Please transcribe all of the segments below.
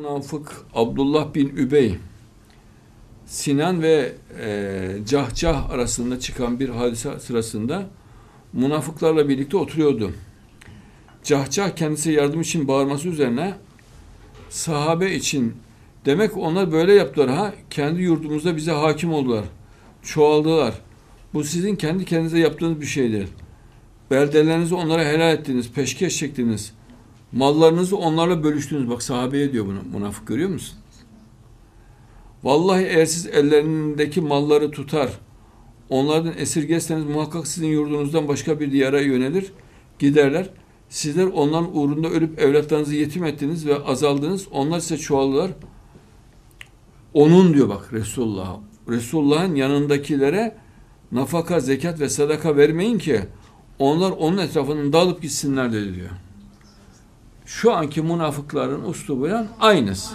Münafık Abdullah bin Übey Sinan ve e, Cahcah arasında çıkan bir hadise sırasında münafıklarla birlikte oturuyordu. Cahcah kendisi yardım için bağırması üzerine sahabe için demek onlar böyle yaptılar ha kendi yurdumuzda bize hakim oldular. Çoğaldılar. Bu sizin kendi kendinize yaptığınız bir şeydir. Beldelerinizi onlara helal ettiniz, peşkeş çektiniz. Mallarınızı onlarla bölüştünüz. Bak sahabeye diyor bunu. Münafık görüyor musun? Vallahi eğer siz ellerindeki malları tutar, onlardan esirgerseniz muhakkak sizin yurdunuzdan başka bir diyara yönelir, giderler. Sizler onların uğrunda ölüp evlatlarınızı yetim ettiniz ve azaldınız. Onlar ise çoğaldılar. Onun diyor bak Resulullah. Resulullah'ın yanındakilere nafaka, zekat ve sadaka vermeyin ki onlar onun etrafından dağılıp gitsinler dedi diyor. Şu anki münafıkların uslubuyla aynısı.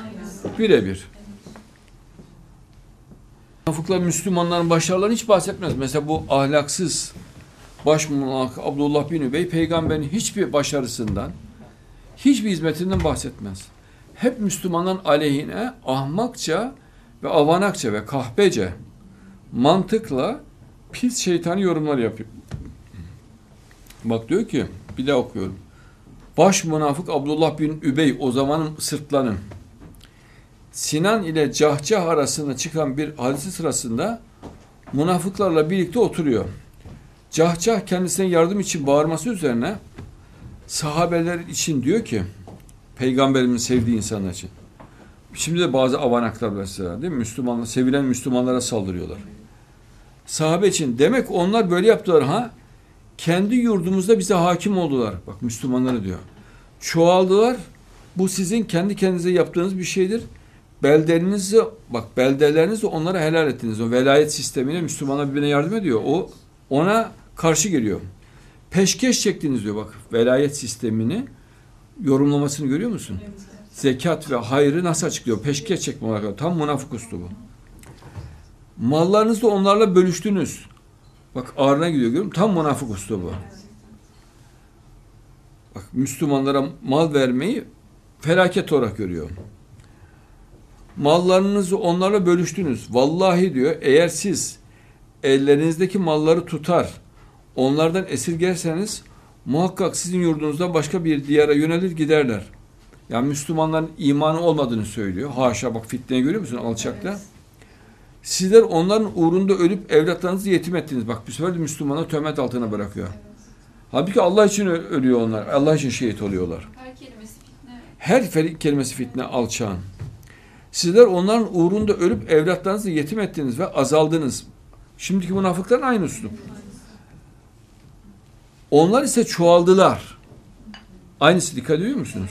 Birebir. Münafıklar Müslümanların başarılarını hiç bahsetmez. Mesela bu ahlaksız baş münafık Abdullah bin Übey peygamberin hiçbir başarısından, hiçbir hizmetinden bahsetmez. Hep Müslümanların aleyhine ahmakça ve avanakça ve kahpece mantıkla pis şeytani yorumlar yapıyor. Bak diyor ki bir daha okuyorum. Baş münafık Abdullah bin Übey o zamanın sırtlanın Sinan ile Cahcah arasında çıkan bir hadise sırasında münafıklarla birlikte oturuyor. Cahcah kendisine yardım için bağırması üzerine sahabeler için diyor ki peygamberimin sevdiği insanlar için. Şimdi de bazı avanaklar mesela değil mi? Müslümanlar, sevilen Müslümanlara saldırıyorlar. Sahabe için demek onlar böyle yaptılar ha? Kendi yurdumuzda bize hakim oldular. Bak Müslümanlara diyor. Çoğaldılar. Bu sizin kendi kendinize yaptığınız bir şeydir. Beldelerinizi bak beldelerinizi onlara helal ettiniz. O velayet sistemine Müslümanlar birbirine yardım ediyor. O ona karşı geliyor. Peşkeş çektiniz diyor bak velayet sistemini yorumlamasını görüyor musun? Zekat ve hayrı nasıl açıklıyor? Peşkeş çekme olarak tam münafık üslubu. Mallarınızı onlarla bölüştünüz. Bak ağrına gidiyor görüyor musun? Tam münafık üslubu. Bak Müslümanlara mal vermeyi felaket olarak görüyor. Mallarınızı onlarla bölüştünüz. Vallahi diyor eğer siz ellerinizdeki malları tutar, onlardan esirgerseniz muhakkak sizin yurdunuzda başka bir diyara yönelir giderler. Yani Müslümanların imanı olmadığını söylüyor. Haşa bak fitneyi görüyor musun alçakta? Evet. Sizler onların uğrunda ölüp evlatlarınızı yetim ettiniz. Bak bu sefer de Müslümanı töhmet altına bırakıyor. Halbuki Allah için ölüyor onlar. Allah için şehit oluyorlar. Her kelimesi fitne. Her fel- kelimesi fitne alçağın. Sizler onların uğrunda ölüp evlatlarınızı yetim ettiniz ve azaldınız. Şimdiki münafıkların aynı üslup. Onlar ise çoğaldılar. Aynısı dikkat ediyor musunuz?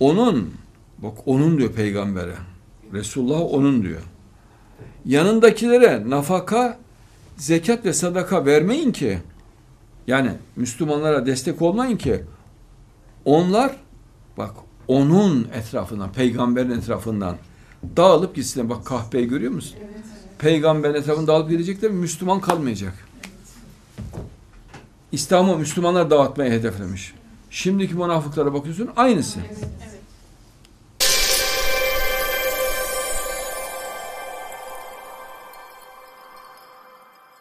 Onun, bak onun diyor peygambere. Resulullah onun diyor. Yanındakilere nafaka, zekat ve sadaka vermeyin ki, yani Müslümanlara destek olmayın ki, onlar bak onun etrafından, peygamberin etrafından dağılıp gitsinler. Bak kahpeyi görüyor musun? Evet. Peygamberin etrafından dağılıp gidecekler, Müslüman kalmayacak. İslam'ı Müslümanlar dağıtmaya hedeflemiş. Şimdiki münafıklara bakıyorsun aynısı. Evet.